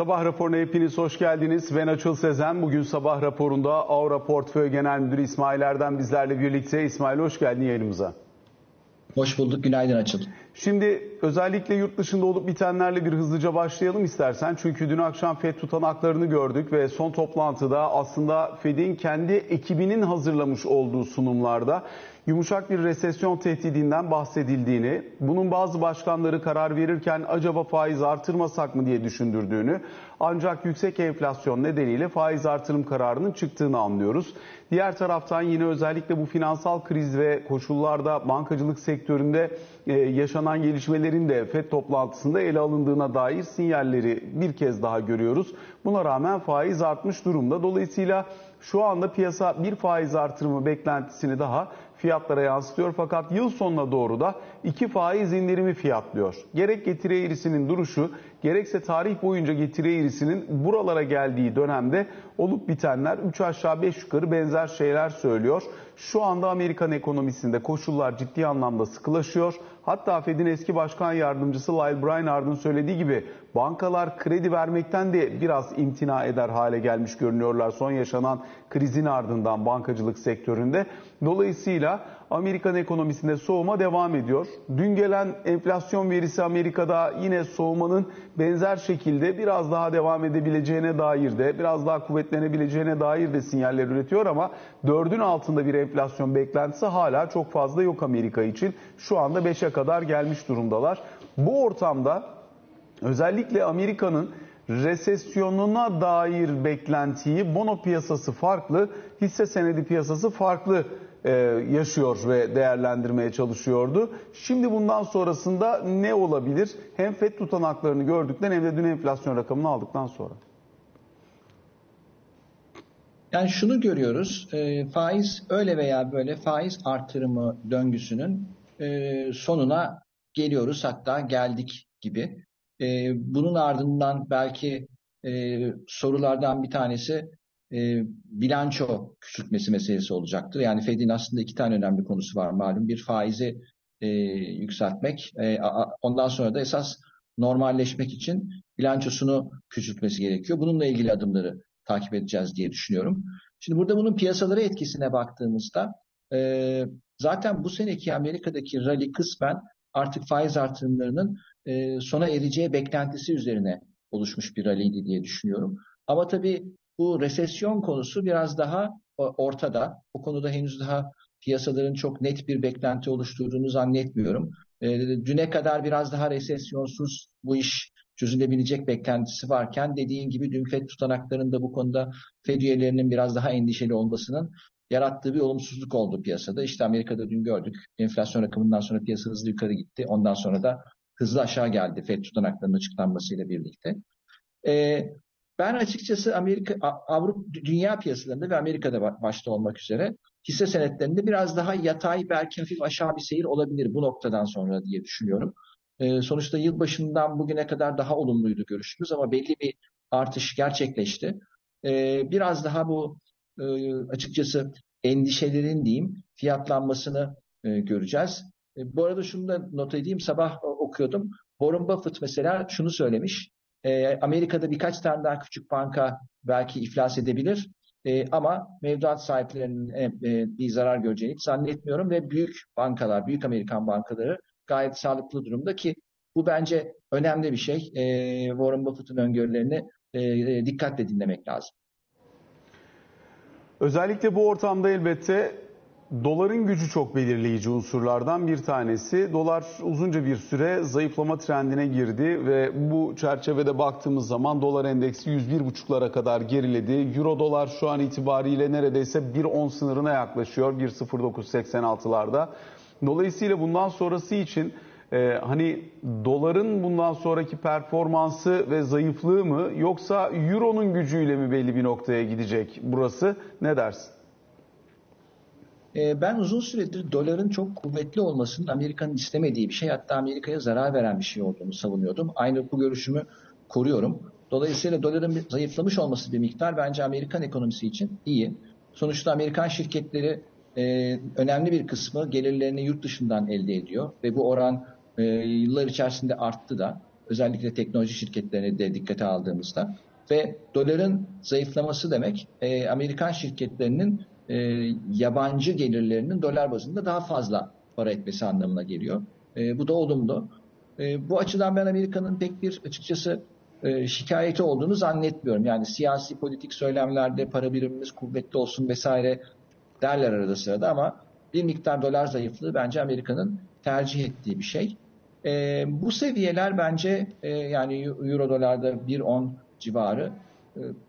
Sabah raporuna hepiniz hoş geldiniz. Ben Açıl Sezen. Bugün sabah raporunda Aura Portföy Genel Müdürü İsmail Erdem bizlerle birlikte. İsmail hoş geldin yayınımıza. Hoş bulduk. Günaydın Açıl. Şimdi özellikle yurt dışında olup bitenlerle bir hızlıca başlayalım istersen. Çünkü dün akşam FED tutanaklarını gördük ve son toplantıda aslında FED'in kendi ekibinin hazırlamış olduğu sunumlarda yumuşak bir resesyon tehdidinden bahsedildiğini, bunun bazı başkanları karar verirken acaba faiz artırmasak mı diye düşündürdüğünü, ancak yüksek enflasyon nedeniyle faiz artırım kararının çıktığını anlıyoruz. Diğer taraftan yine özellikle bu finansal kriz ve koşullarda bankacılık sektöründe e, yaşanan gelişmelerin de FED toplantısında ele alındığına dair sinyalleri bir kez daha görüyoruz. Buna rağmen faiz artmış durumda. Dolayısıyla şu anda piyasa bir faiz artırımı beklentisini daha fiyatlara yansıtıyor. Fakat yıl sonuna doğru da iki faiz indirimi fiyatlıyor. Gerek getiri eğrisinin duruşu gerekse tarih boyunca getiri eğrisinin buralara geldiği dönemde olup bitenler 3 aşağı 5 yukarı benzer şeyler söylüyor. Şu anda Amerikan ekonomisinde koşullar ciddi anlamda sıkılaşıyor. Hatta Fed'in eski başkan yardımcısı Lyle Brainard'ın söylediği gibi bankalar kredi vermekten de biraz imtina eder hale gelmiş görünüyorlar son yaşanan krizin ardından bankacılık sektöründe. Dolayısıyla Amerikan ekonomisinde soğuma devam ediyor. Dün gelen enflasyon verisi Amerika'da yine soğumanın benzer şekilde biraz daha devam edebileceğine dair de biraz daha kuvvetlenebileceğine dair de sinyaller üretiyor ama dördün altında bir enflasyon beklentisi hala çok fazla yok Amerika için. Şu anda 5'e kadar gelmiş durumdalar. Bu ortamda özellikle Amerika'nın resesyonuna dair beklentiyi bono piyasası farklı, hisse senedi piyasası farklı e, yaşıyor ve değerlendirmeye çalışıyordu. Şimdi bundan sonrasında ne olabilir? Hem FED tutanaklarını gördükten hem de dün enflasyon rakamını aldıktan sonra. Yani şunu görüyoruz, e, faiz öyle veya böyle faiz artırımı döngüsünün e, sonuna geliyoruz hatta geldik gibi. E, bunun ardından belki e, sorulardan bir tanesi e, bilanço küçültmesi meselesi olacaktır. Yani Fed'in aslında iki tane önemli konusu var malum. Bir faizi e, yükseltmek, e, ondan sonra da esas normalleşmek için bilançosunu küçültmesi gerekiyor. Bununla ilgili adımları takip edeceğiz diye düşünüyorum. Şimdi burada bunun piyasalara etkisine baktığımızda e, zaten bu seneki Amerika'daki rally kısmen artık faiz artırımlarının e, sona ereceği beklentisi üzerine oluşmuş bir rallydi diye düşünüyorum. Ama tabii bu resesyon konusu biraz daha ortada. Bu konuda henüz daha piyasaların çok net bir beklenti oluşturduğunu zannetmiyorum. E, düne kadar biraz daha resesyonsuz bu iş çözülebilecek beklentisi varken dediğin gibi dün FED tutanaklarında bu konuda FED üyelerinin biraz daha endişeli olmasının yarattığı bir olumsuzluk oldu piyasada. İşte Amerika'da dün gördük. Enflasyon rakamından sonra piyasa hızlı yukarı gitti. Ondan sonra da hızlı aşağı geldi FED tutanaklarının açıklanmasıyla birlikte. E, ben açıkçası Amerika, Avrupa, dünya piyasalarında ve Amerika'da başta olmak üzere hisse senetlerinde biraz daha yatay belki hafif aşağı bir seyir olabilir bu noktadan sonra diye düşünüyorum. Ee, sonuçta yılbaşından bugüne kadar daha olumluydu görüşümüz ama belli bir artış gerçekleşti. Ee, biraz daha bu e, açıkçası endişelerin diyeyim fiyatlanmasını e, göreceğiz. E, bu arada şunu da not edeyim sabah okuyordum. Warren Buffett mesela şunu söylemiş. E, Amerika'da birkaç tane daha küçük banka belki iflas edebilir. E, ama mevduat sahiplerinin e, e, bir zarar göreceğini hiç zannetmiyorum ve büyük bankalar, büyük Amerikan bankaları gayet sağlıklı durumda ki bu bence önemli bir şey. E, Warren Buffett'ın öngörülerini e, e, dikkatle dinlemek lazım. Özellikle bu ortamda elbette Doların gücü çok belirleyici unsurlardan bir tanesi. Dolar uzunca bir süre zayıflama trendine girdi ve bu çerçevede baktığımız zaman dolar endeksi 101,5'lara kadar geriledi. Euro dolar şu an itibariyle neredeyse 1.10 sınırına yaklaşıyor 1.0986'larda. Dolayısıyla bundan sonrası için e, hani doların bundan sonraki performansı ve zayıflığı mı yoksa euronun gücüyle mi belli bir noktaya gidecek burası ne dersin? Ee, ben uzun süredir doların çok kuvvetli olmasının Amerika'nın istemediği bir şey hatta Amerika'ya zarar veren bir şey olduğunu savunuyordum. Aynı bu görüşümü koruyorum. Dolayısıyla doların zayıflamış olması bir miktar bence Amerikan ekonomisi için iyi. Sonuçta Amerikan şirketleri e, önemli bir kısmı gelirlerini yurt dışından elde ediyor ve bu oran e, yıllar içerisinde arttı da. Özellikle teknoloji şirketlerini de dikkate aldığımızda. Ve doların zayıflaması demek e, Amerikan şirketlerinin e, yabancı gelirlerinin dolar bazında daha fazla para etmesi anlamına geliyor. E, bu da olumlu. E, bu açıdan ben Amerika'nın pek bir açıkçası e, şikayeti olduğunu zannetmiyorum. Yani siyasi politik söylemlerde para birimimiz kuvvetli olsun vesaire derler arada sırada ama bir miktar dolar zayıflığı bence Amerika'nın tercih ettiği bir şey. E, bu seviyeler bence e, yani euro dolarda 1.10 civarı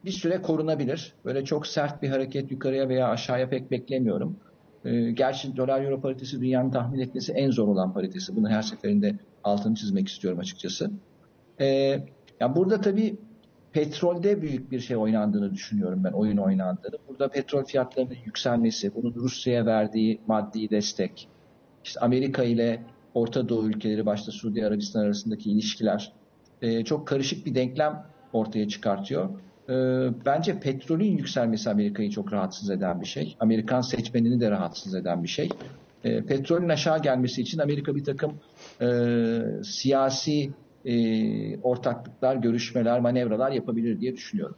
bir süre korunabilir. Böyle çok sert bir hareket yukarıya veya aşağıya pek beklemiyorum. E, gerçi dolar euro paritesi dünyanın tahmin etmesi en zor olan paritesi. Bunu her seferinde altını çizmek istiyorum açıkçası. E, ya burada tabii petrolde büyük bir şey oynandığını düşünüyorum ben, oyun oynandığını. Burada petrol fiyatlarının yükselmesi, bunun Rusya'ya verdiği maddi destek, işte Amerika ile Orta Doğu ülkeleri başta Suudi Arabistan arasındaki ilişkiler e, çok karışık bir denklem ortaya çıkartıyor. E, bence petrolün yükselmesi Amerika'yı çok rahatsız eden bir şey. Amerikan seçmenini de rahatsız eden bir şey. E, petrolün aşağı gelmesi için Amerika bir takım e, siyasi e, ortaklıklar, görüşmeler, manevralar yapabilir diye düşünüyorum.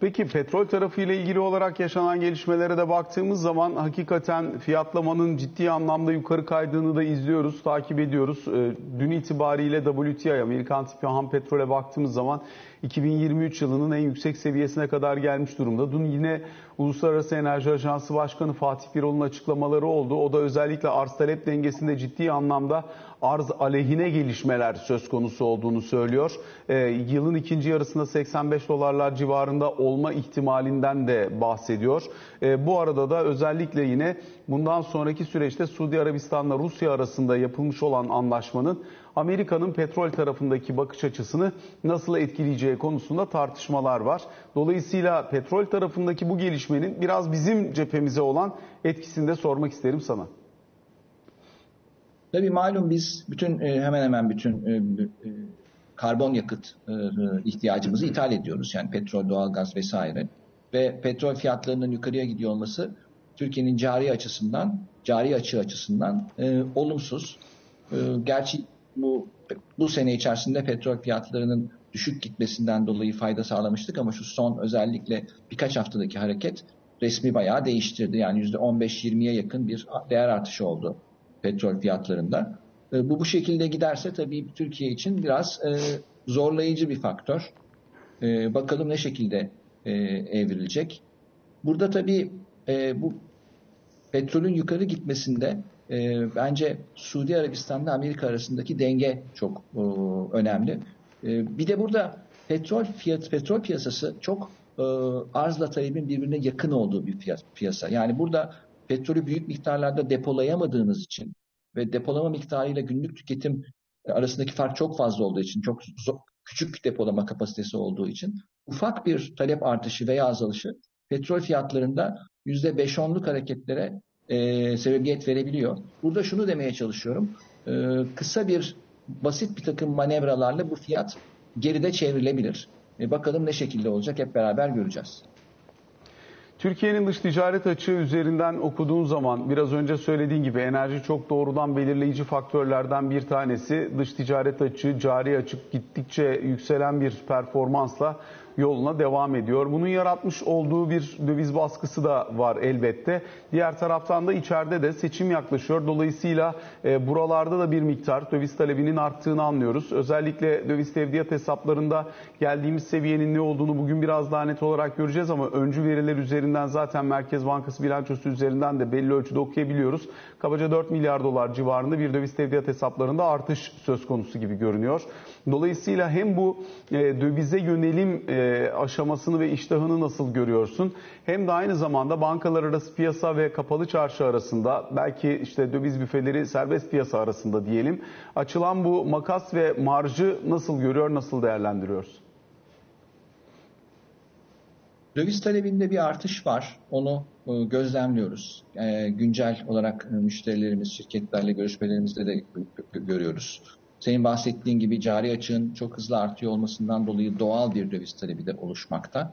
Peki petrol tarafı ile ilgili olarak yaşanan gelişmelere de baktığımız zaman hakikaten fiyatlamanın ciddi anlamda yukarı kaydığını da izliyoruz, takip ediyoruz. Ee, dün itibariyle WTI Amerikan tipi ham petrole baktığımız zaman 2023 yılının en yüksek seviyesine kadar gelmiş durumda. Dün yine Uluslararası Enerji Ajansı Başkanı Fatih Birol'un açıklamaları oldu. O da özellikle arz talep dengesinde ciddi anlamda arz aleyhine gelişmeler söz konusu olduğunu söylüyor. Ee, yılın ikinci yarısında 85 dolarlar civarında olma ihtimalinden de bahsediyor. Ee, bu arada da özellikle yine bundan sonraki süreçte Suudi Arabistan'la Rusya arasında yapılmış olan anlaşmanın Amerika'nın petrol tarafındaki bakış açısını nasıl etkileyeceği konusunda tartışmalar var. Dolayısıyla petrol tarafındaki bu gelişmenin biraz bizim cephemize olan etkisini de sormak isterim sana. Tabii malum biz bütün e, hemen hemen bütün e, e, karbon yakıt ihtiyacımızı ithal ediyoruz. Yani petrol, doğalgaz vesaire. Ve petrol fiyatlarının yukarıya gidiyor olması Türkiye'nin cari açısından, cari açığı açısından e, olumsuz. E, gerçi bu bu sene içerisinde petrol fiyatlarının düşük gitmesinden dolayı fayda sağlamıştık ama şu son özellikle birkaç haftadaki hareket resmi bayağı değiştirdi. Yani %15-20'ye yakın bir değer artışı oldu petrol fiyatlarında. E, bu bu şekilde giderse tabii Türkiye için biraz e, zorlayıcı bir faktör. E, bakalım ne şekilde evrilecek. Burada tabii bu petrolün yukarı gitmesinde e, bence Suudi Arabistan'la Amerika arasındaki denge çok e, önemli. E, bir de burada petrol fiyat petrol piyasası çok e, arzla talebin birbirine yakın olduğu bir fiyat, piyasa. Yani burada petrolü büyük miktarlarda depolayamadığınız için ve depolama miktarıyla günlük tüketim arasındaki fark çok fazla olduğu için, çok küçük depolama kapasitesi olduğu için ufak bir talep artışı veya azalışı petrol fiyatlarında %5-10'luk hareketlere e, sebebiyet verebiliyor. Burada şunu demeye çalışıyorum. E, kısa bir, basit bir takım manevralarla bu fiyat geride çevrilebilir. E, bakalım ne şekilde olacak hep beraber göreceğiz. Türkiye'nin dış ticaret açığı üzerinden okuduğun zaman biraz önce söylediğin gibi enerji çok doğrudan belirleyici faktörlerden bir tanesi. Dış ticaret açığı, cari açık gittikçe yükselen bir performansla yoluna devam ediyor. Bunun yaratmış olduğu bir döviz baskısı da var elbette. Diğer taraftan da içeride de seçim yaklaşıyor. Dolayısıyla e, buralarda da bir miktar döviz talebinin arttığını anlıyoruz. Özellikle döviz tevdiat hesaplarında geldiğimiz seviyenin ne olduğunu bugün biraz daha net olarak göreceğiz ama öncü veriler üzerinden zaten Merkez Bankası bilançosu üzerinden de belli ölçüde okuyabiliyoruz. Kabaca 4 milyar dolar civarında bir döviz tevdiat hesaplarında artış söz konusu gibi görünüyor. Dolayısıyla hem bu e, dövize yönelim e, aşamasını ve iştahını nasıl görüyorsun? Hem de aynı zamanda bankalar arası piyasa ve kapalı çarşı arasında belki işte döviz büfeleri serbest piyasa arasında diyelim açılan bu makas ve marjı nasıl görüyor, nasıl değerlendiriyorsun? Döviz talebinde bir artış var. Onu e, gözlemliyoruz. E, güncel olarak müşterilerimiz, şirketlerle görüşmelerimizde de görüyoruz. Senin bahsettiğin gibi cari açığın çok hızlı artıyor olmasından dolayı doğal bir döviz talebi de oluşmakta.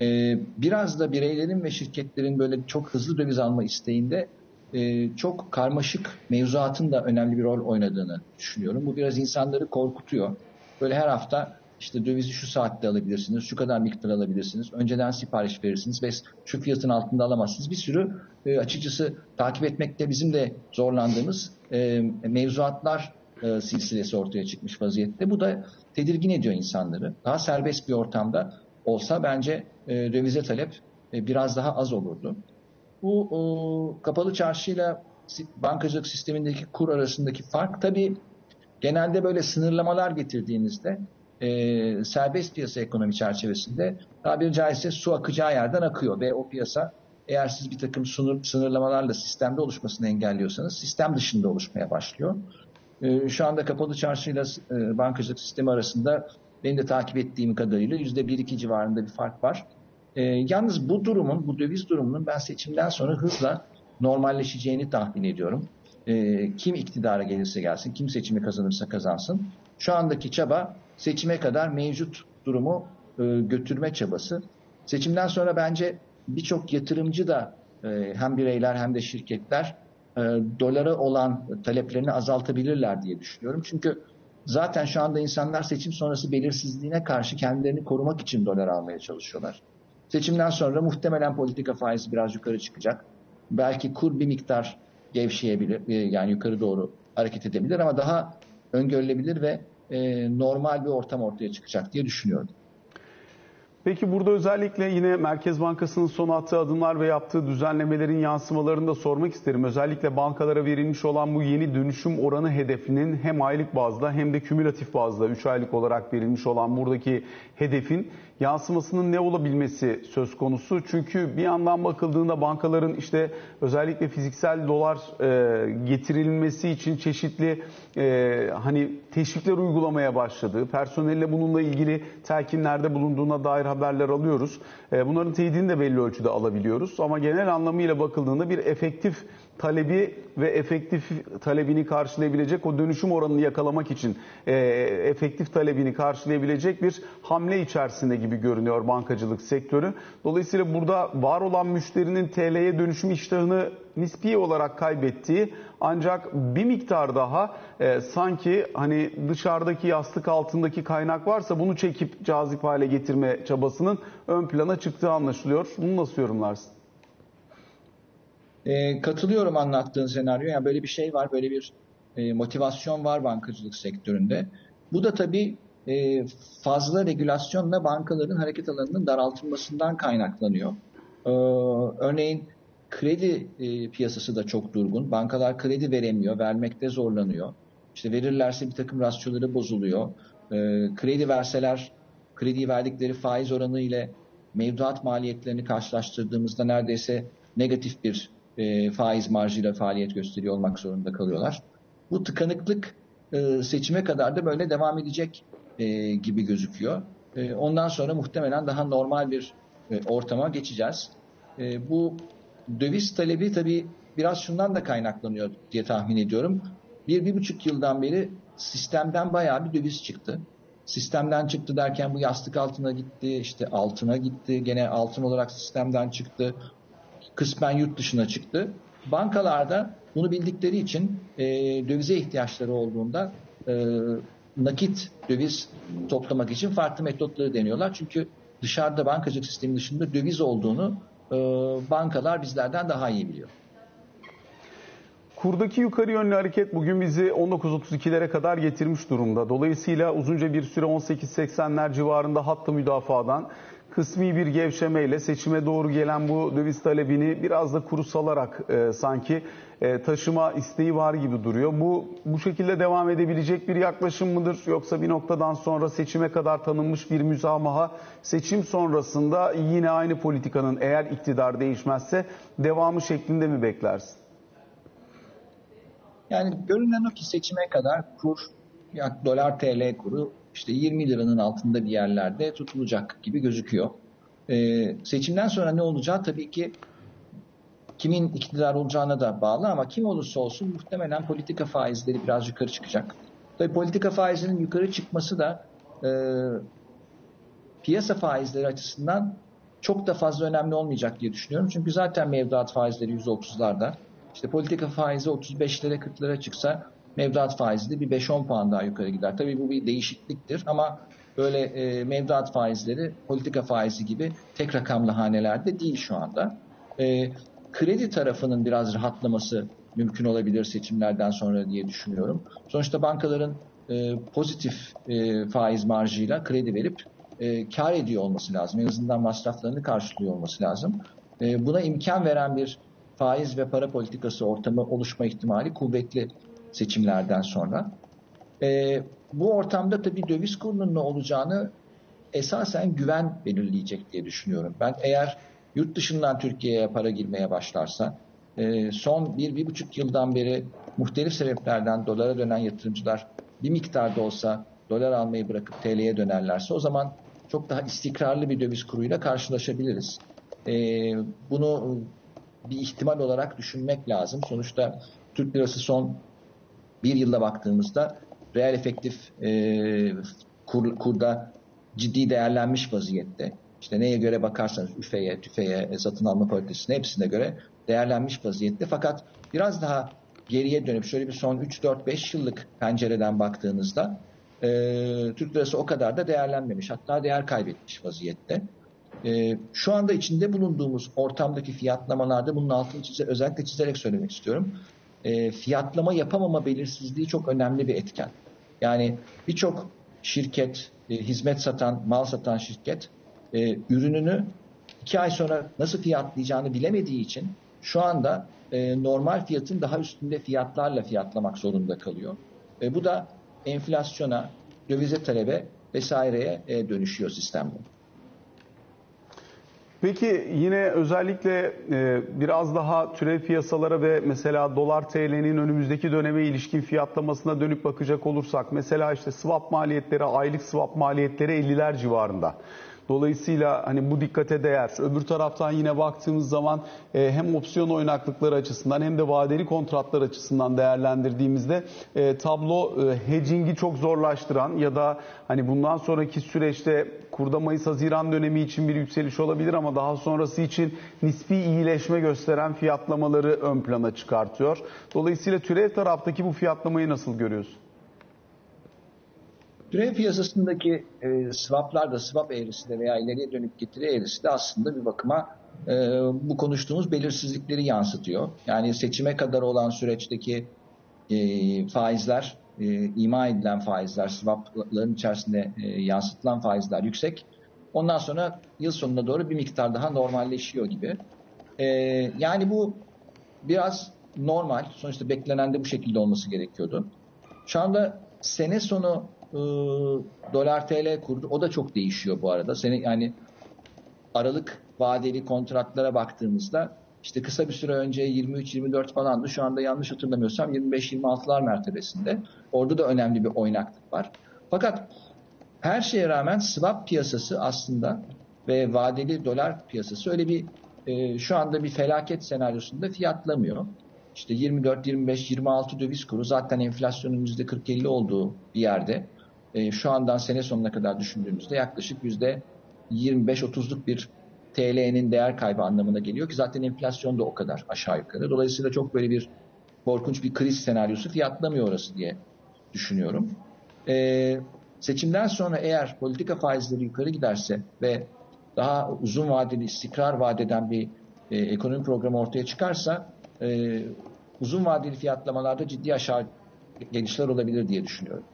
Ee, biraz da bireylerin ve şirketlerin böyle çok hızlı döviz alma isteğinde e, çok karmaşık mevzuatın da önemli bir rol oynadığını düşünüyorum. Bu biraz insanları korkutuyor. Böyle her hafta işte dövizi şu saatte alabilirsiniz, şu kadar miktar alabilirsiniz, önceden sipariş verirsiniz ve şu fiyatın altında alamazsınız. Bir sürü e, açıkçası takip etmekte bizim de zorlandığımız e, mevzuatlar e, silsilesi ortaya çıkmış vaziyette. Bu da tedirgin ediyor insanları. Daha serbest bir ortamda olsa bence e, dövize talep e, biraz daha az olurdu. Bu o, kapalı çarşıyla bankacılık sistemindeki kur arasındaki fark tabii genelde böyle sınırlamalar getirdiğinizde e, serbest piyasa ekonomi çerçevesinde tabiri caizse su akacağı yerden akıyor ve o piyasa eğer siz bir takım sınır, sınırlamalarla sistemde oluşmasını engelliyorsanız sistem dışında oluşmaya başlıyor. E, şu anda kapalı çarşıyla e, bankacılık sistemi arasında benim de takip ettiğim kadarıyla yüzde bir iki civarında bir fark var. E, yalnız bu durumun, bu döviz durumunun ben seçimden sonra hızla normalleşeceğini tahmin ediyorum. E, kim iktidara gelirse gelsin, kim seçimi kazanırsa kazansın. Şu andaki çaba seçime kadar mevcut durumu e, götürme çabası. Seçimden sonra bence birçok yatırımcı da e, hem bireyler hem de şirketler e, dolara olan taleplerini azaltabilirler diye düşünüyorum. Çünkü zaten şu anda insanlar seçim sonrası belirsizliğine karşı kendilerini korumak için dolar almaya çalışıyorlar. Seçimden sonra muhtemelen politika faizi biraz yukarı çıkacak. Belki kur bir miktar gevşeyebilir, e, yani yukarı doğru hareket edebilir ama daha öngörülebilir ve e, normal bir ortam ortaya çıkacak diye düşünüyorum. Peki burada özellikle yine Merkez Bankası'nın son attığı adımlar ve yaptığı düzenlemelerin yansımalarını da sormak isterim. Özellikle bankalara verilmiş olan bu yeni dönüşüm oranı hedefinin hem aylık bazda hem de kümülatif bazda 3 aylık olarak verilmiş olan buradaki hedefin yansımasının ne olabilmesi söz konusu. Çünkü bir yandan bakıldığında bankaların işte özellikle fiziksel dolar e, getirilmesi için çeşitli e, hani teşvikler uygulamaya başladığı, personelle bununla ilgili telkinlerde bulunduğuna dair haberler alıyoruz. E, bunların teyidini de belli ölçüde alabiliyoruz. Ama genel anlamıyla bakıldığında bir efektif talebi ve efektif talebini karşılayabilecek o dönüşüm oranını yakalamak için e, efektif talebini karşılayabilecek bir hamle içerisinde gibi görünüyor bankacılık sektörü. Dolayısıyla burada var olan müşterinin TL'ye dönüşüm iştahını nispi olarak kaybettiği ancak bir miktar daha e, sanki hani dışarıdaki yastık altındaki kaynak varsa bunu çekip cazip hale getirme çabasının ön plana çıktığı anlaşılıyor. Bunu nasıl yorumlarsın? E, katılıyorum anlattığın senaryo. Yani böyle bir şey var, böyle bir e, motivasyon var bankacılık sektöründe. Bu da tabii e, fazla regülasyonla bankaların hareket alanının daraltılmasından kaynaklanıyor. E, örneğin kredi e, piyasası da çok durgun. Bankalar kredi veremiyor, vermekte zorlanıyor. İşte verirlerse bir takım rasyoları bozuluyor. E, kredi verseler, krediyi verdikleri faiz oranı ile mevduat maliyetlerini karşılaştırdığımızda neredeyse negatif bir e, faiz marjıyla faaliyet gösteriyor olmak zorunda kalıyorlar. Bu tıkanıklık e, seçime kadar da böyle devam edecek e, gibi gözüküyor. E, ondan sonra muhtemelen daha normal bir e, ortama geçeceğiz. E, bu döviz talebi tabii biraz şundan da kaynaklanıyor diye tahmin ediyorum. Bir, bir buçuk yıldan beri sistemden bayağı bir döviz çıktı. Sistemden çıktı derken bu yastık altına gitti, işte altına gitti, gene altın olarak sistemden çıktı kısmen yurt dışına çıktı. Bankalarda bunu bildikleri için e, dövize ihtiyaçları olduğunda e, nakit döviz toplamak için farklı metotları deniyorlar. Çünkü dışarıda bankacılık sistemi dışında döviz olduğunu e, bankalar bizlerden daha iyi biliyor. Kurdaki yukarı yönlü hareket bugün bizi 19.32'lere kadar getirmiş durumda. Dolayısıyla uzunca bir süre 18.80'ler civarında hattı müdafadan kısmi bir gevşemeyle seçime doğru gelen bu döviz talebini biraz da kuru salarak e, sanki e, taşıma isteği var gibi duruyor. Bu bu şekilde devam edebilecek bir yaklaşım mıdır yoksa bir noktadan sonra seçime kadar tanınmış bir müsamaha seçim sonrasında yine aynı politikanın eğer iktidar değişmezse devamı şeklinde mi beklersin? Yani görünen o ki seçime kadar kur, dolar TL kuru işte 20 liranın altında bir yerlerde tutulacak gibi gözüküyor. Ee, seçimden sonra ne olacağı tabii ki kimin iktidar olacağına da bağlı ama kim olursa olsun muhtemelen politika faizleri biraz yukarı çıkacak. Tabii politika faizinin yukarı çıkması da e, piyasa faizleri açısından çok da fazla önemli olmayacak diye düşünüyorum. Çünkü zaten mevduat faizleri %30'larda. İşte politika faizi 35'lere 40'lara çıksa mevduat faizi de bir 5-10 puan daha yukarı gider. Tabii bu bir değişikliktir ama böyle e, mevduat faizleri politika faizi gibi tek rakamlı hanelerde değil şu anda. E, kredi tarafının biraz rahatlaması mümkün olabilir seçimlerden sonra diye düşünüyorum. Sonuçta bankaların e, pozitif e, faiz marjıyla kredi verip e, kar ediyor olması lazım. En azından masraflarını karşılıyor olması lazım. E, buna imkan veren bir faiz ve para politikası ortamı oluşma ihtimali kuvvetli seçimlerden sonra. E, bu ortamda tabii döviz kurunun ne olacağını esasen güven belirleyecek diye düşünüyorum. Ben eğer yurt dışından Türkiye'ye para girmeye başlarsa e, son bir, bir buçuk yıldan beri muhtelif sebeplerden dolara dönen yatırımcılar bir miktarda olsa dolar almayı bırakıp TL'ye dönerlerse o zaman çok daha istikrarlı bir döviz kuruyla karşılaşabiliriz. E, bunu bir ihtimal olarak düşünmek lazım. Sonuçta Türk lirası son bir yılda baktığımızda reel efektif e, kur, kurda ciddi değerlenmiş vaziyette. İşte neye göre bakarsanız üfeye, tüfeye, satın alma politikasına hepsine göre değerlenmiş vaziyette. Fakat biraz daha geriye dönüp şöyle bir son 3-4-5 yıllık pencereden baktığınızda e, Türk lirası o kadar da değerlenmemiş. Hatta değer kaybetmiş vaziyette. E, şu anda içinde bulunduğumuz ortamdaki fiyatlamalarda bunun altını çize, özellikle çizerek söylemek istiyorum. E, fiyatlama yapamama belirsizliği çok önemli bir etken. Yani birçok şirket, e, hizmet satan, mal satan şirket e, ürününü iki ay sonra nasıl fiyatlayacağını bilemediği için şu anda e, normal fiyatın daha üstünde fiyatlarla fiyatlamak zorunda kalıyor. E, bu da enflasyona, dövize talebe vesaireye e, dönüşüyor sistemde. Peki yine özellikle e, biraz daha türev piyasalara ve mesela dolar TL'nin önümüzdeki döneme ilişkin fiyatlamasına dönüp bakacak olursak mesela işte swap maliyetleri aylık swap maliyetleri 50'ler civarında. Dolayısıyla hani bu dikkate değer. Öbür taraftan yine baktığımız zaman e, hem opsiyon oynaklıkları açısından hem de vadeli kontratlar açısından değerlendirdiğimizde e, tablo hedging'i çok zorlaştıran ya da hani bundan sonraki süreçte kurda Mayıs-Haziran dönemi için bir yükseliş olabilir ama daha sonrası için nispi iyileşme gösteren fiyatlamaları ön plana çıkartıyor. Dolayısıyla türev taraftaki bu fiyatlamayı nasıl görüyorsun? Türev piyasasındaki e, swaplar da swap eğrisi de veya ileriye dönük getiri eğrisi de aslında bir bakıma e, bu konuştuğumuz belirsizlikleri yansıtıyor. Yani seçime kadar olan süreçteki e, faizler, e, ima edilen faizler, swapların içerisinde e, yansıtılan faizler yüksek. Ondan sonra yıl sonuna doğru bir miktar daha normalleşiyor gibi. E, yani bu biraz normal. Sonuçta beklenen de bu şekilde olması gerekiyordu. Şu anda sene sonu e, dolar TL kurdu. O da çok değişiyor bu arada. Seni yani Aralık vadeli kontratlara baktığımızda işte kısa bir süre önce 23-24 falandı. Şu anda yanlış hatırlamıyorsam 25-26'lar mertebesinde. Orada da önemli bir oynaklık var. Fakat her şeye rağmen swap piyasası aslında ve vadeli dolar piyasası öyle bir e, şu anda bir felaket senaryosunda fiyatlamıyor. İşte 24, 25, 26 döviz kuru zaten enflasyonun %40-50 olduğu bir yerde e, şu andan sene sonuna kadar düşündüğümüzde yaklaşık yüzde 25-30'luk bir TL'nin değer kaybı anlamına geliyor ki zaten enflasyon da o kadar aşağı yukarı. Dolayısıyla çok böyle bir korkunç bir kriz senaryosu fiyatlamıyor orası diye düşünüyorum. Ee, seçimden sonra eğer politika faizleri yukarı giderse ve daha uzun vadeli istikrar vadeden bir e, ekonomi programı ortaya çıkarsa e, uzun vadeli fiyatlamalarda ciddi aşağı gelişler olabilir diye düşünüyorum.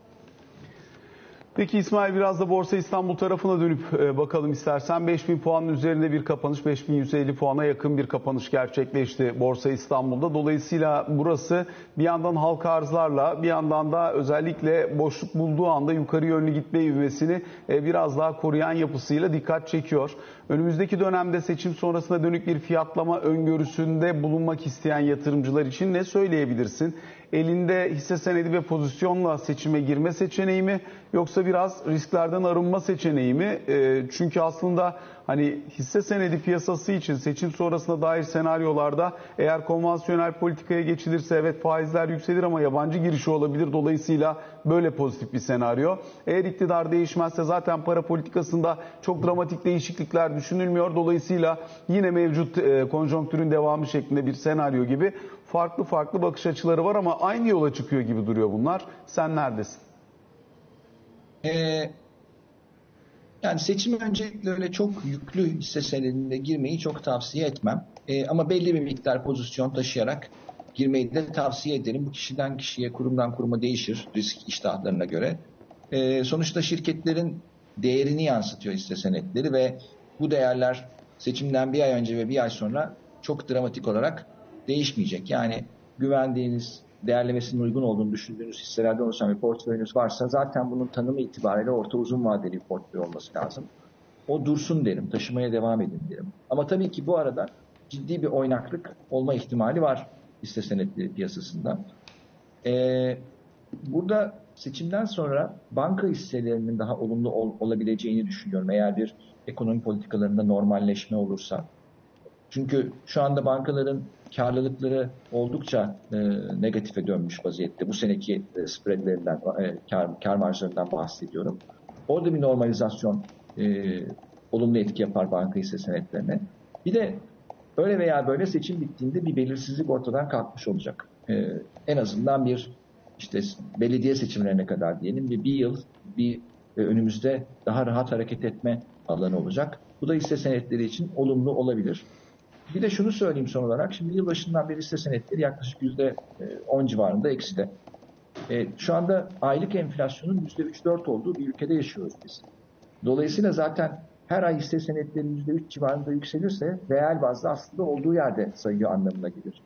Peki İsmail biraz da Borsa İstanbul tarafına dönüp e, bakalım istersen. 5000 puanın üzerinde bir kapanış, 5150 puana yakın bir kapanış gerçekleşti Borsa İstanbul'da. Dolayısıyla burası bir yandan halka arzlarla bir yandan da özellikle boşluk bulduğu anda yukarı yönlü gitme ivmesini e, biraz daha koruyan yapısıyla dikkat çekiyor. Önümüzdeki dönemde seçim sonrasına dönük bir fiyatlama öngörüsünde bulunmak isteyen yatırımcılar için ne söyleyebilirsin? Elinde hisse senedi ve pozisyonla seçime girme seçeneği mi yoksa biraz risklerden arınma seçeneği mi? E, çünkü aslında hani hisse senedi piyasası için seçim sonrasında dair senaryolarda eğer konvansiyonel politikaya geçilirse evet faizler yükselir ama yabancı girişi olabilir. Dolayısıyla böyle pozitif bir senaryo. Eğer iktidar değişmezse zaten para politikasında çok dramatik değişiklikler düşünülmüyor. Dolayısıyla yine mevcut e, konjonktürün devamı şeklinde bir senaryo gibi Farklı farklı bakış açıları var ama aynı yola çıkıyor gibi duruyor bunlar. Sen neredesin? Ee, yani seçim öncelikle öyle çok yüklü hisse senedinde girmeyi çok tavsiye etmem. Ee, ama belli bir miktar pozisyon taşıyarak girmeyi de tavsiye ederim. Bu kişiden kişiye, kurumdan kuruma değişir risk iştahlarına göre. Ee, sonuçta şirketlerin değerini yansıtıyor hisse senetleri ve bu değerler seçimden bir ay önce ve bir ay sonra çok dramatik olarak değişmeyecek. Yani güvendiğiniz, değerlemesinin uygun olduğunu düşündüğünüz hisselerden oluşan bir portföyünüz varsa zaten bunun tanımı itibariyle orta uzun vadeli bir portföy olması lazım. O dursun derim, taşımaya devam edin derim. Ama tabii ki bu arada ciddi bir oynaklık olma ihtimali var hisse senetleri piyasasında. Ee, burada seçimden sonra banka hisselerinin daha olumlu ol, olabileceğini düşünüyorum. Eğer bir ekonomi politikalarında normalleşme olursa. Çünkü şu anda bankaların karlılıkları oldukça e, negatife dönmüş vaziyette. Bu seneki e, spreadlerinden, e, kar, kar marjlarından bahsediyorum. Orada bir normalizasyon e, olumlu etki yapar banka hisse senetlerine. Bir de öyle veya böyle seçim bittiğinde bir belirsizlik ortadan kalkmış olacak. E, en azından bir işte belediye seçimlerine kadar diyelim bir, bir yıl bir e, önümüzde daha rahat hareket etme alanı olacak. Bu da hisse senetleri için olumlu olabilir. Bir de şunu söyleyeyim son olarak. Şimdi yılbaşından beri hisse senetleri yaklaşık %10 civarında ekside. E, şu anda aylık enflasyonun %3-4 olduğu bir ülkede yaşıyoruz biz. Dolayısıyla zaten her ay hisse senetleri %3 civarında yükselirse reel bazda aslında olduğu yerde sayıyor anlamına gelir.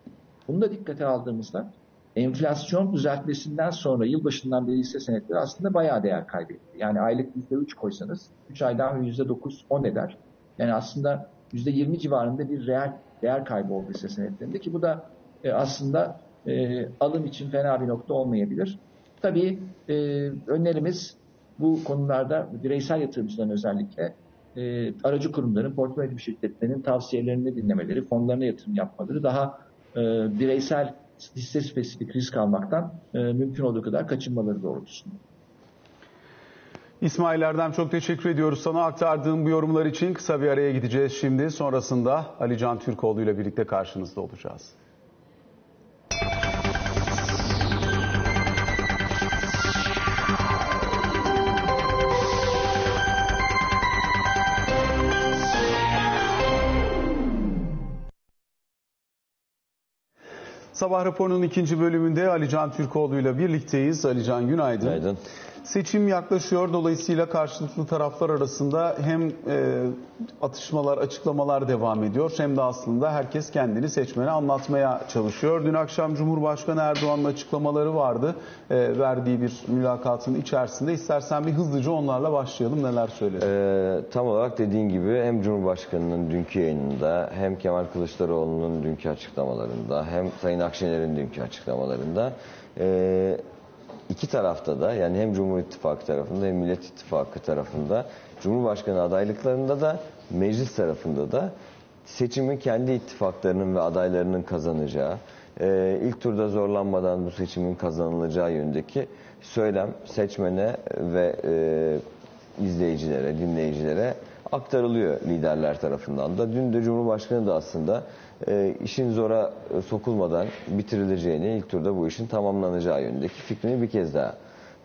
Bunu da dikkate aldığımızda enflasyon düzeltmesinden sonra yılbaşından beri hisse senetleri aslında bayağı değer kaybetti. Yani aylık %3 koysanız 3 aydan %9-10 eder. Yani aslında %20 civarında bir reel değer kaybı oldu hisse senetlerinde ki bu da e, aslında e, alım için fena bir nokta olmayabilir. Tabii e, önerimiz bu konularda bireysel yatırımcıların özellikle e, aracı kurumların, portföy şirketlerinin tavsiyelerini dinlemeleri, fonlarına yatırım yapmaları daha e, bireysel hisse spesifik risk almaktan e, mümkün olduğu kadar kaçınmaları doğrultusunda. İsmail Erdem çok teşekkür ediyoruz sana aktardığım bu yorumlar için. Kısa bir araya gideceğiz şimdi. Sonrasında Ali Can Türkoğlu ile birlikte karşınızda olacağız. Sabah raporunun ikinci bölümünde Ali Can Türkoğlu ile birlikteyiz. Ali Can günaydın. Günaydın. Seçim yaklaşıyor. Dolayısıyla karşılıklı taraflar arasında hem e, atışmalar, açıklamalar devam ediyor. Hem de aslında herkes kendini seçmene anlatmaya çalışıyor. Dün akşam Cumhurbaşkanı Erdoğan'ın açıklamaları vardı. E, verdiği bir mülakatın içerisinde. İstersen bir hızlıca onlarla başlayalım. Neler söyledi? Ee, tam olarak dediğin gibi hem Cumhurbaşkanı'nın dünkü yayınında hem Kemal Kılıçdaroğlu'nun dünkü açıklamalarında hem Sayın Akşener'in dünkü açıklamalarında e, iki tarafta da yani hem Cumhur İttifakı tarafında hem Millet İttifakı tarafında Cumhurbaşkanı adaylıklarında da meclis tarafında da seçimi kendi ittifaklarının ve adaylarının kazanacağı, e, ilk turda zorlanmadan bu seçimin kazanılacağı yönündeki söylem seçmene ve e, izleyicilere, dinleyicilere aktarılıyor liderler tarafından da. Dün de Cumhurbaşkanı da aslında e, işin zora e, sokulmadan bitirileceğini, ilk turda bu işin tamamlanacağı yönündeki fikrini bir kez daha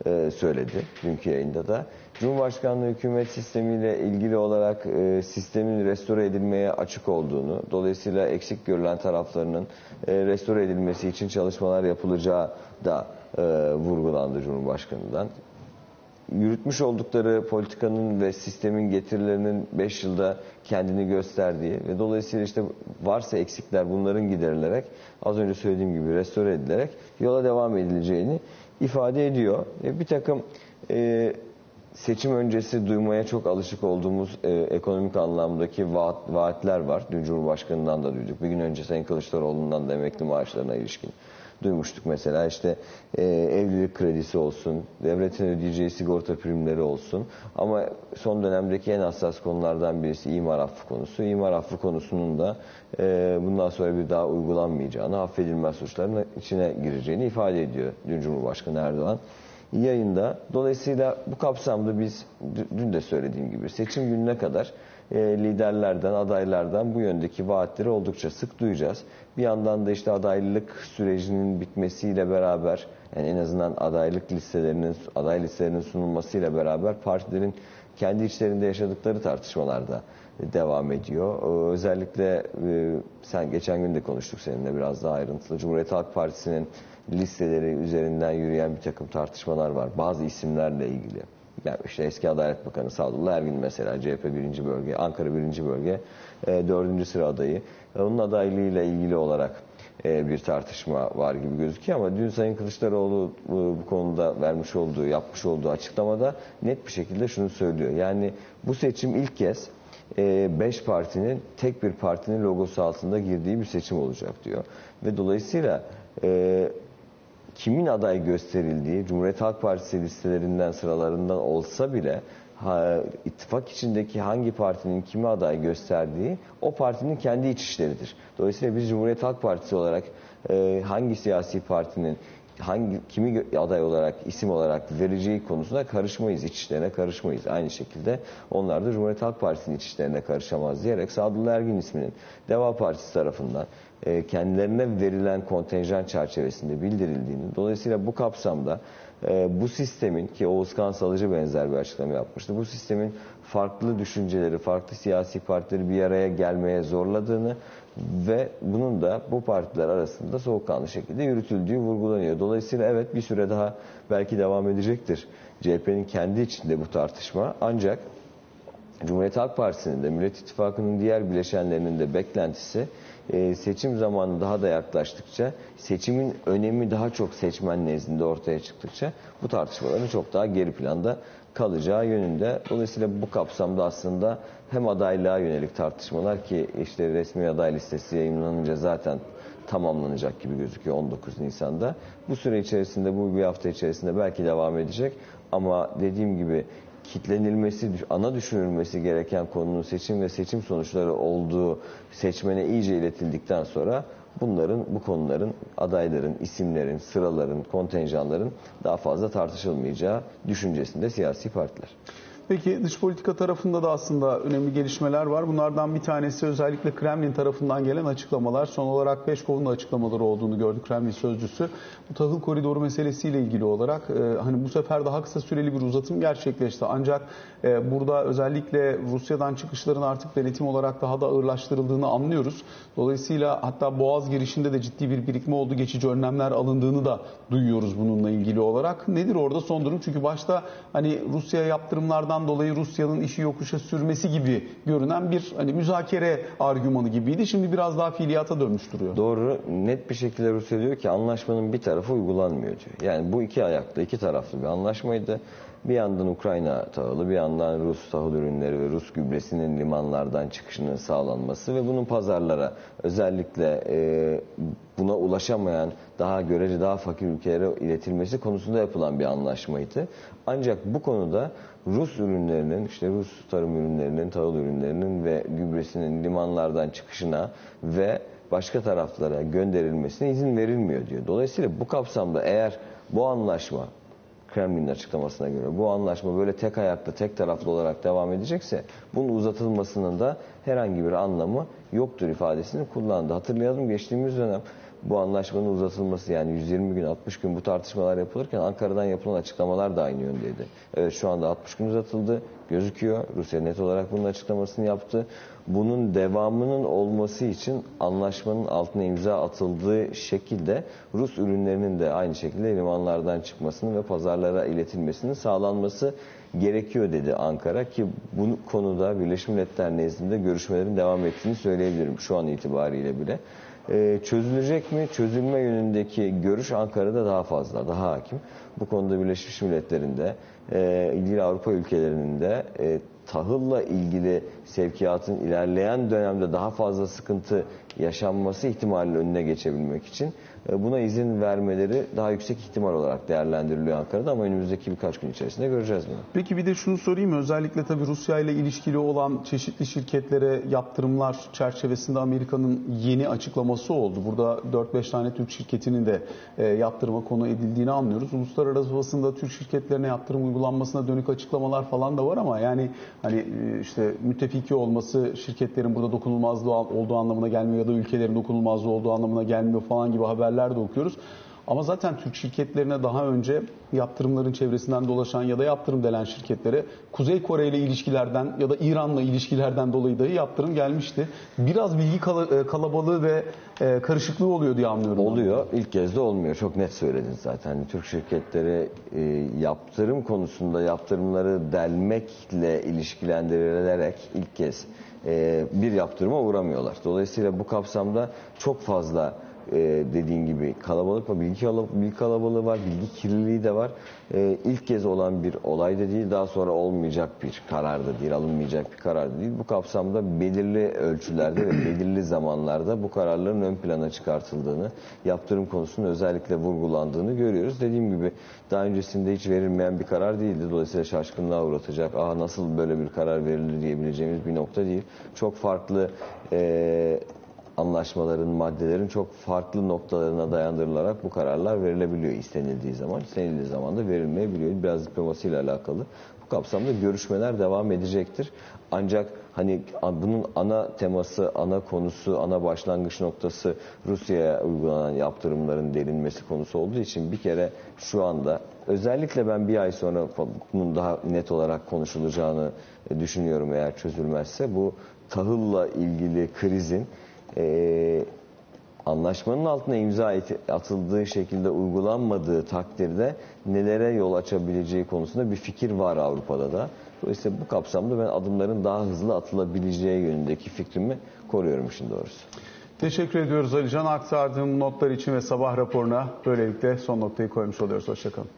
e, söyledi dünkü yayında da. Cumhurbaşkanlığı hükümet sistemiyle ilgili olarak e, sistemin restore edilmeye açık olduğunu, dolayısıyla eksik görülen taraflarının e, restore edilmesi için çalışmalar yapılacağı da e, vurgulandı Cumhurbaşkanı'ndan yürütmüş oldukları politikanın ve sistemin getirilerinin 5 yılda kendini gösterdiği ve dolayısıyla işte varsa eksikler bunların giderilerek az önce söylediğim gibi restore edilerek yola devam edileceğini ifade ediyor. E, bir takım e, seçim öncesi duymaya çok alışık olduğumuz e, ekonomik anlamdaki vaat, vaatler var. Dün Cumhurbaşkanı'ndan da duyduk. Bir gün önce Sayın Kılıçdaroğlu'ndan da emekli maaşlarına ilişkin duymuştuk mesela işte e, evlilik kredisi olsun, devletin ödeyeceği sigorta primleri olsun. Ama son dönemdeki en hassas konulardan birisi imar affı konusu. İmar affı konusunun da e, bundan sonra bir daha uygulanmayacağını, affedilmez suçların içine gireceğini ifade ediyor dün Cumhurbaşkanı Erdoğan. yayında. Dolayısıyla bu kapsamda biz dün de söylediğim gibi seçim gününe kadar liderlerden, adaylardan bu yöndeki vaatleri oldukça sık duyacağız. Bir yandan da işte adaylık sürecinin bitmesiyle beraber yani en azından adaylık listelerinin aday listelerinin sunulmasıyla beraber partilerin kendi içlerinde yaşadıkları tartışmalarda devam ediyor. Ee, Özellikle e, sen geçen gün de konuştuk seninle biraz daha ayrıntılı. Cumhuriyet Halk Partisi'nin listeleri üzerinden yürüyen bir takım tartışmalar var. Bazı isimlerle ilgili. Yani işte eski Adalet Bakanı Sadullah Ergin mesela CHP 1. bölge, Ankara 1. bölge 4. sıra adayı. E, Onun adaylığıyla ilgili olarak e, bir tartışma var gibi gözüküyor ama dün Sayın Kılıçdaroğlu bu, bu konuda vermiş olduğu, yapmış olduğu açıklamada net bir şekilde şunu söylüyor. Yani bu seçim ilk kez 5 partinin tek bir partinin logosu altında girdiği bir seçim olacak diyor. Ve dolayısıyla e, kimin aday gösterildiği Cumhuriyet Halk Partisi listelerinden sıralarından olsa bile ha, ittifak içindeki hangi partinin kimi aday gösterdiği o partinin kendi iç işleridir. Dolayısıyla biz Cumhuriyet Halk Partisi olarak e, hangi siyasi partinin hangi kimi aday olarak isim olarak vereceği konusunda karışmayız, iç işlerine karışmayız. Aynı şekilde onlar da Cumhuriyet Halk Partisi'nin iç işlerine karışamaz diyerek Sadullah Ergin isminin Deva Partisi tarafından kendilerine verilen kontenjan çerçevesinde bildirildiğini, dolayısıyla bu kapsamda e, bu sistemin ki Oğuzkan Salıcı benzer bir açıklama yapmıştı. Bu sistemin farklı düşünceleri, farklı siyasi partileri bir araya gelmeye zorladığını ve bunun da bu partiler arasında soğukkanlı şekilde yürütüldüğü vurgulanıyor. Dolayısıyla evet bir süre daha belki devam edecektir. CHP'nin kendi içinde bu tartışma ancak Cumhuriyet Halk Partisi'nin de Millet İttifakı'nın diğer bileşenlerinin de beklentisi e, seçim zamanı daha da yaklaştıkça seçimin önemi daha çok seçmen nezdinde ortaya çıktıkça bu tartışmaların çok daha geri planda kalacağı yönünde. Dolayısıyla bu kapsamda aslında hem adaylığa yönelik tartışmalar ki işte resmi aday listesi yayınlanınca zaten tamamlanacak gibi gözüküyor 19 Nisan'da. Bu süre içerisinde bu bir hafta içerisinde belki devam edecek ama dediğim gibi kitlenilmesi, ana düşünülmesi gereken konunun seçim ve seçim sonuçları olduğu seçmene iyice iletildikten sonra bunların, bu konuların, adayların, isimlerin, sıraların, kontenjanların daha fazla tartışılmayacağı düşüncesinde siyasi partiler. Peki dış politika tarafında da aslında önemli gelişmeler var. Bunlardan bir tanesi özellikle Kremlin tarafından gelen açıklamalar. Son olarak Peşkov'un da açıklamaları olduğunu gördük Kremlin sözcüsü. Bu tahıl koridoru meselesiyle ilgili olarak e, hani bu sefer daha kısa süreli bir uzatım gerçekleşti. Ancak e, burada özellikle Rusya'dan çıkışların artık denetim olarak daha da ağırlaştırıldığını anlıyoruz. Dolayısıyla hatta Boğaz girişinde de ciddi bir birikme oldu. Geçici önlemler alındığını da duyuyoruz bununla ilgili olarak. Nedir orada son durum? Çünkü başta hani Rusya'ya yaptırımlardan dolayı Rusya'nın işi yokuşa sürmesi gibi görünen bir hani müzakere argümanı gibiydi. Şimdi biraz daha fiiliyata dönmüş duruyor. Doğru, net bir şekilde Rusya diyor ki anlaşmanın bir tarafı uygulanmıyor diyor. Yani bu iki ayakta, iki taraflı bir anlaşmaydı. Bir yandan Ukrayna tahılı, bir yandan Rus tahıl ürünleri ve Rus gübresinin limanlardan çıkışının sağlanması ve bunun pazarlara özellikle e, buna ulaşamayan daha görece daha fakir ülkelere iletilmesi konusunda yapılan bir anlaşmaydı. Ancak bu konuda Rus ürünlerinin, işte Rus tarım ürünlerinin, tahıl ürünlerinin ve gübresinin limanlardan çıkışına ve başka taraflara gönderilmesine izin verilmiyor diyor. Dolayısıyla bu kapsamda eğer bu anlaşma Kremlin'in açıklamasına göre bu anlaşma böyle tek ayaklı, tek taraflı olarak devam edecekse bunun uzatılmasının da herhangi bir anlamı yoktur ifadesini kullandı. Hatırlayalım geçtiğimiz dönem bu anlaşmanın uzatılması yani 120 gün 60 gün bu tartışmalar yapılırken Ankara'dan yapılan açıklamalar da aynı yöndeydi. Evet şu anda 60 gün uzatıldı gözüküyor. Rusya net olarak bunun açıklamasını yaptı. Bunun devamının olması için anlaşmanın altına imza atıldığı şekilde Rus ürünlerinin de aynı şekilde limanlardan çıkmasını ve pazarlara iletilmesinin sağlanması gerekiyor dedi Ankara ki bu konuda Birleşmiş Milletler nezdinde görüşmelerin devam ettiğini söyleyebilirim şu an itibariyle bile. Ee, çözülecek mi? Çözülme yönündeki görüş Ankara'da daha fazla, daha hakim. Bu konuda Birleşmiş Milletler'in de e, ilgili Avrupa ülkelerinin de e, tahılla ilgili sevkiyatın ilerleyen dönemde daha fazla sıkıntı yaşanması ihtimalinin önüne geçebilmek için buna izin vermeleri daha yüksek ihtimal olarak değerlendiriliyor Ankara'da ama önümüzdeki birkaç gün içerisinde göreceğiz bunu. Peki bir de şunu sorayım özellikle tabii Rusya ile ilişkili olan çeşitli şirketlere yaptırımlar çerçevesinde Amerika'nın yeni açıklaması oldu. Burada 4-5 tane Türk şirketinin de e, yaptırıma konu edildiğini anlıyoruz. Uluslararası basında Türk şirketlerine yaptırım uygulanmasına dönük açıklamalar falan da var ama yani hani e, işte müttefiki olması şirketlerin burada dokunulmazlığı olduğu anlamına gelmiyor ya da ülkelerin dokunulmazlığı olduğu anlamına gelmiyor falan gibi haberler de okuyoruz. Ama zaten Türk şirketlerine daha önce yaptırımların çevresinden dolaşan ya da yaptırım delen şirketlere Kuzey Kore ile ilişkilerden ya da İran'la ilişkilerden dolayı dahi yaptırım gelmişti. Biraz bilgi e, kalabalığı ve e, karışıklığı oluyor diye anlıyorum. Oluyor. İlk kez de olmuyor. Çok net söyledin zaten. Türk şirketleri e, yaptırım konusunda yaptırımları delmekle ilişkilendirilerek ilk kez bir yaptırıma uğramıyorlar. Dolayısıyla bu kapsamda çok fazla e, dediğin gibi kalabalık var, bilgi, bilgi kalabalığı var, bilgi kirliliği de var. E, ilk kez olan bir olay da değil, daha sonra olmayacak bir karar da değil, alınmayacak bir karar da değil. Bu kapsamda belirli ölçülerde ve belirli zamanlarda bu kararların ön plana çıkartıldığını, yaptırım konusunda özellikle vurgulandığını görüyoruz. Dediğim gibi daha öncesinde hiç verilmeyen bir karar değildi. Dolayısıyla şaşkınlığa uğratacak, Aa, nasıl böyle bir karar verilir diyebileceğimiz bir nokta değil. Çok farklı e, anlaşmaların, maddelerin çok farklı noktalarına dayandırılarak bu kararlar verilebiliyor istenildiği zaman. İstenildiği zaman da verilmeyebiliyor. Biraz diplomasiyle alakalı. Bu kapsamda görüşmeler devam edecektir. Ancak hani bunun ana teması, ana konusu, ana başlangıç noktası Rusya'ya uygulanan yaptırımların delinmesi konusu olduğu için bir kere şu anda özellikle ben bir ay sonra bunun daha net olarak konuşulacağını düşünüyorum eğer çözülmezse bu tahılla ilgili krizin e, anlaşmanın altına imza atıldığı şekilde uygulanmadığı takdirde nelere yol açabileceği konusunda bir fikir var Avrupa'da da. Dolayısıyla bu kapsamda ben adımların daha hızlı atılabileceği yönündeki fikrimi koruyorum işin doğrusu. Teşekkür ediyoruz Ali Can aktardığım notlar için ve sabah raporuna böylelikle son noktayı koymuş oluyoruz. Hoşçakalın.